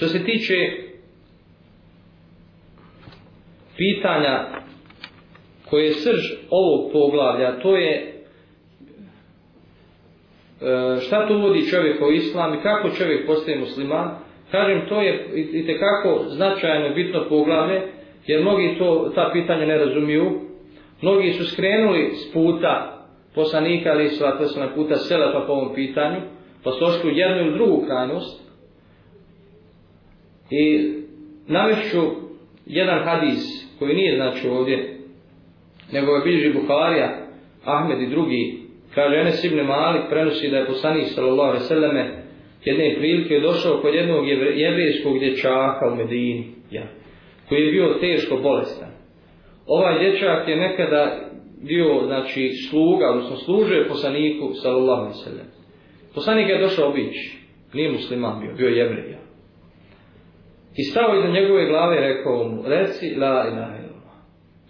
Što se tiče pitanja koje je srž ovog poglavlja, to je e, šta to uvodi čovjek u islam i kako čovjek postaje musliman, kažem to je i tekako značajno bitno poglavlje, jer mnogi to, ta pitanja ne razumiju. Mnogi su skrenuli s puta poslanika ili svatvrstva na puta selefa po ovom pitanju, pa su ošli u jednu ili drugu krajnost, I navišću jedan hadis koji nije znači ovdje, nego je bilježi Bukharija, Ahmed i drugi, kaže Enes ibn Malik prenosi da je poslanik sallallahu alejhi ve selleme jedne prilike došao kod jednog jevrejskog dječaka u Medini, ja, koji je bio teško bolestan. Ovaj dječak je nekada bio znači sluga, odnosno služio je poslaniku sallallahu alejhi ve selleme. Poslanik je došao obići, nije musliman bio, bio jevrej. Ja. I stao iza njegove glave i rekao mu, reci la ilaha ilaha.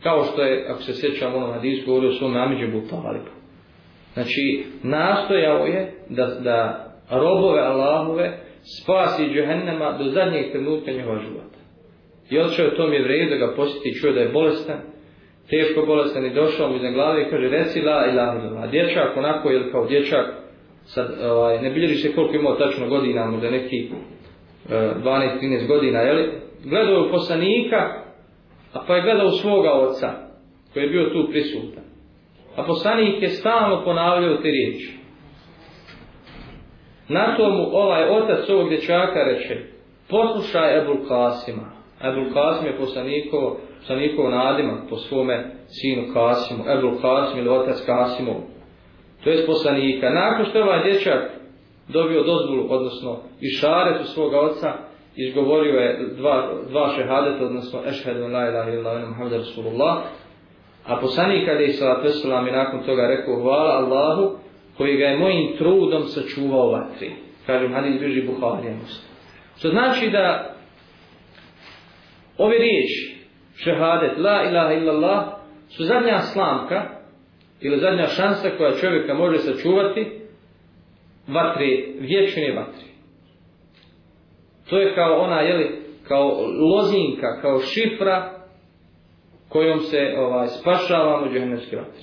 Kao što je, ako se sjećam, ono hadis govorio o svom namiđu Butalibu. Znači, nastojao je da, da robove Allahove spasi džehennema do zadnjeg trenutka njegova života. I odšao je tom jevreju da ga posjeti i čuje da je bolestan, teško bolestan i došao mu iz glave i kaže reci la ilaha ilaha. Dječak onako je kao dječak, sad ovaj, ne bilježi se koliko imao tačno godina, možda neki 12-13 eh, godina, jeli? Gledao je poslanika, a pa je gledao svoga oca, koji je bio tu prisutan. A poslanik je stalno ponavljao te riječi. Na tomu ovaj otac ovog dječaka reče, poslušaj Ebul Kasima. Ebul Kasim je poslanikovo, poslanikovo nadima po svome sinu Kasimu. Ebul Kasim ili otac Kasimov. To je poslanika. Nakon što je ovaj dječak dobio dozvolu, odnosno i šaretu svoga oca, izgovorio je dva, dva šehadeta, odnosno ešhedu la ilaha illa ilaha muhamda rasulullah, a poslanik kada je sallat vesulam i nakon toga rekao hvala Allahu koji ga je mojim trudom sačuvao vatri. Kaže hadis bliži Buharija Što znači da ove riječi šehadet la ilaha illallah su zadnja slamka ili zadnja šansa koja čovjeka može sačuvati vatre, vječne vatre. To je kao ona, jeli, kao lozinka, kao šifra kojom se ovaj, spašavamo džehennemske vatre.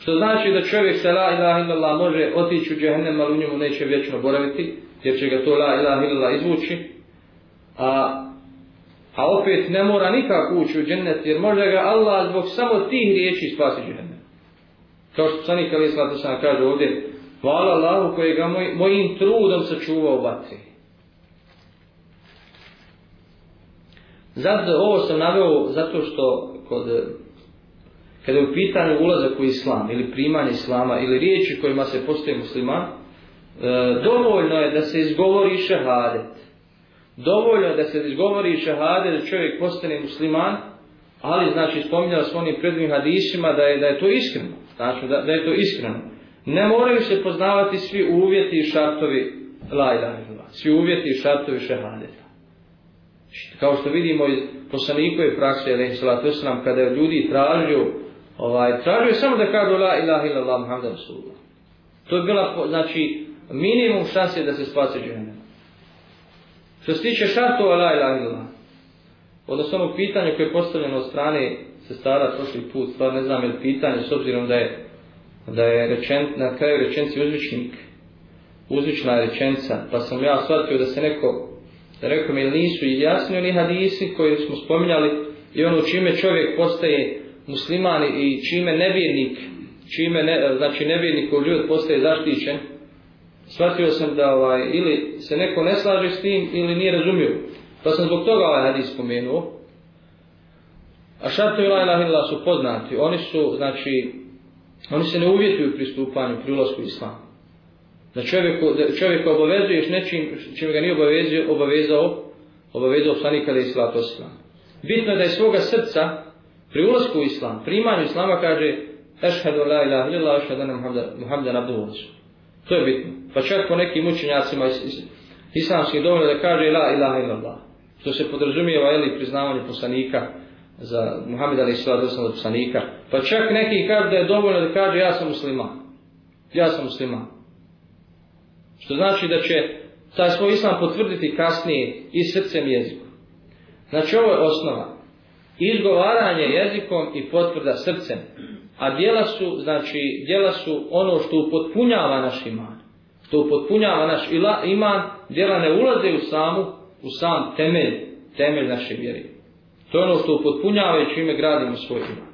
Što znači da čovjek se la ilaha illallah može otići u džehennem, ali u njemu neće vječno boraviti, jer će ga to la ilaha illallah izvući. A, a opet ne mora nikako ući u džennet, jer može ga Allah zbog samo tih riječi spasi džehennem. Kao što sanik ali islata sam kaže ovdje, Hvala Allahu koji ga moj, mojim trudom sačuvao vatri. Zato ovo sam naveo zato što kod kada je u pitanju ulazak u islam ili primanje islama ili riječi kojima se postoje musliman e, dovoljno je da se izgovori šahadet dovoljno je da se izgovori šahadet da čovjek postane musliman ali znači spominjala s onim predvim hadisima da je, da je to iskreno znači da, da je to iskreno Ne moraju se poznavati svi uvjeti i šartovi la ilahima, svi uvjeti i šartovi šehadeta. Kao što vidimo iz poslanikove prakse, ali im salatu islam, kada ljudi tražuju, ovaj, tražuju samo da kažu la ilaha illallah muhamda rasulullah. To je bila, znači, minimum šanse da se spase džene. Što se tiče šartova la ilaha illallah, odnosno ono pitanje koje je postavljeno od strane sestara prošli put, stvar ne znam je pitanje, s obzirom da je da je rečen, na kraju rečenci uzvičnik, uzvična rečenca, pa sam ja shvatio da se neko, da neko mi nisu jasni oni hadisi koji smo spominjali i ono čime čovjek postaje musliman i čime nevjernik, čime ne, znači nevjernik u ljud postaje zaštićen, shvatio sam da ovaj, ili se neko ne slaže s tim ili nije razumio. Pa sam zbog toga ovaj hadis spomenuo. A šartovi la ilaha illa su poznati. Oni su, znači, Oni se ne uvjetuju pri stupanju, pri ulazku u islam. Da čovjeku, da čovjeku obavezuješ nečim čim ga nije obavezio, obavezao, obavezao sanika da je islat islam. Bitno je da je svoga srca pri ulazku u islam, primanju islama kaže Ešhedu la ilaha illa ašhedu na Muhamda Nabdu To je bitno. Pa čak po nekim učenjacima is, is, islamskih dovoljno da kaže la ilaha illa Allah. To se podrazumijeva ili priznavanje poslanika, za Muhammed Ali Isra, da sam od psanika. Pa čak neki kaže da je dovoljno da kaže ja sam musliman. Ja sam musliman. Što znači da će taj svoj islam potvrditi kasnije i srcem jezikom. Znači ovo je osnova. Izgovaranje jezikom i potvrda srcem. A dijela su, znači, dijela su ono što upotpunjava naš iman. To upotpunjava naš ila, iman, dijela ne ulaze u samu, u sam temelj, temelj naše vjerije. To je ono što upotpunjava i čime gradimo svoj iman.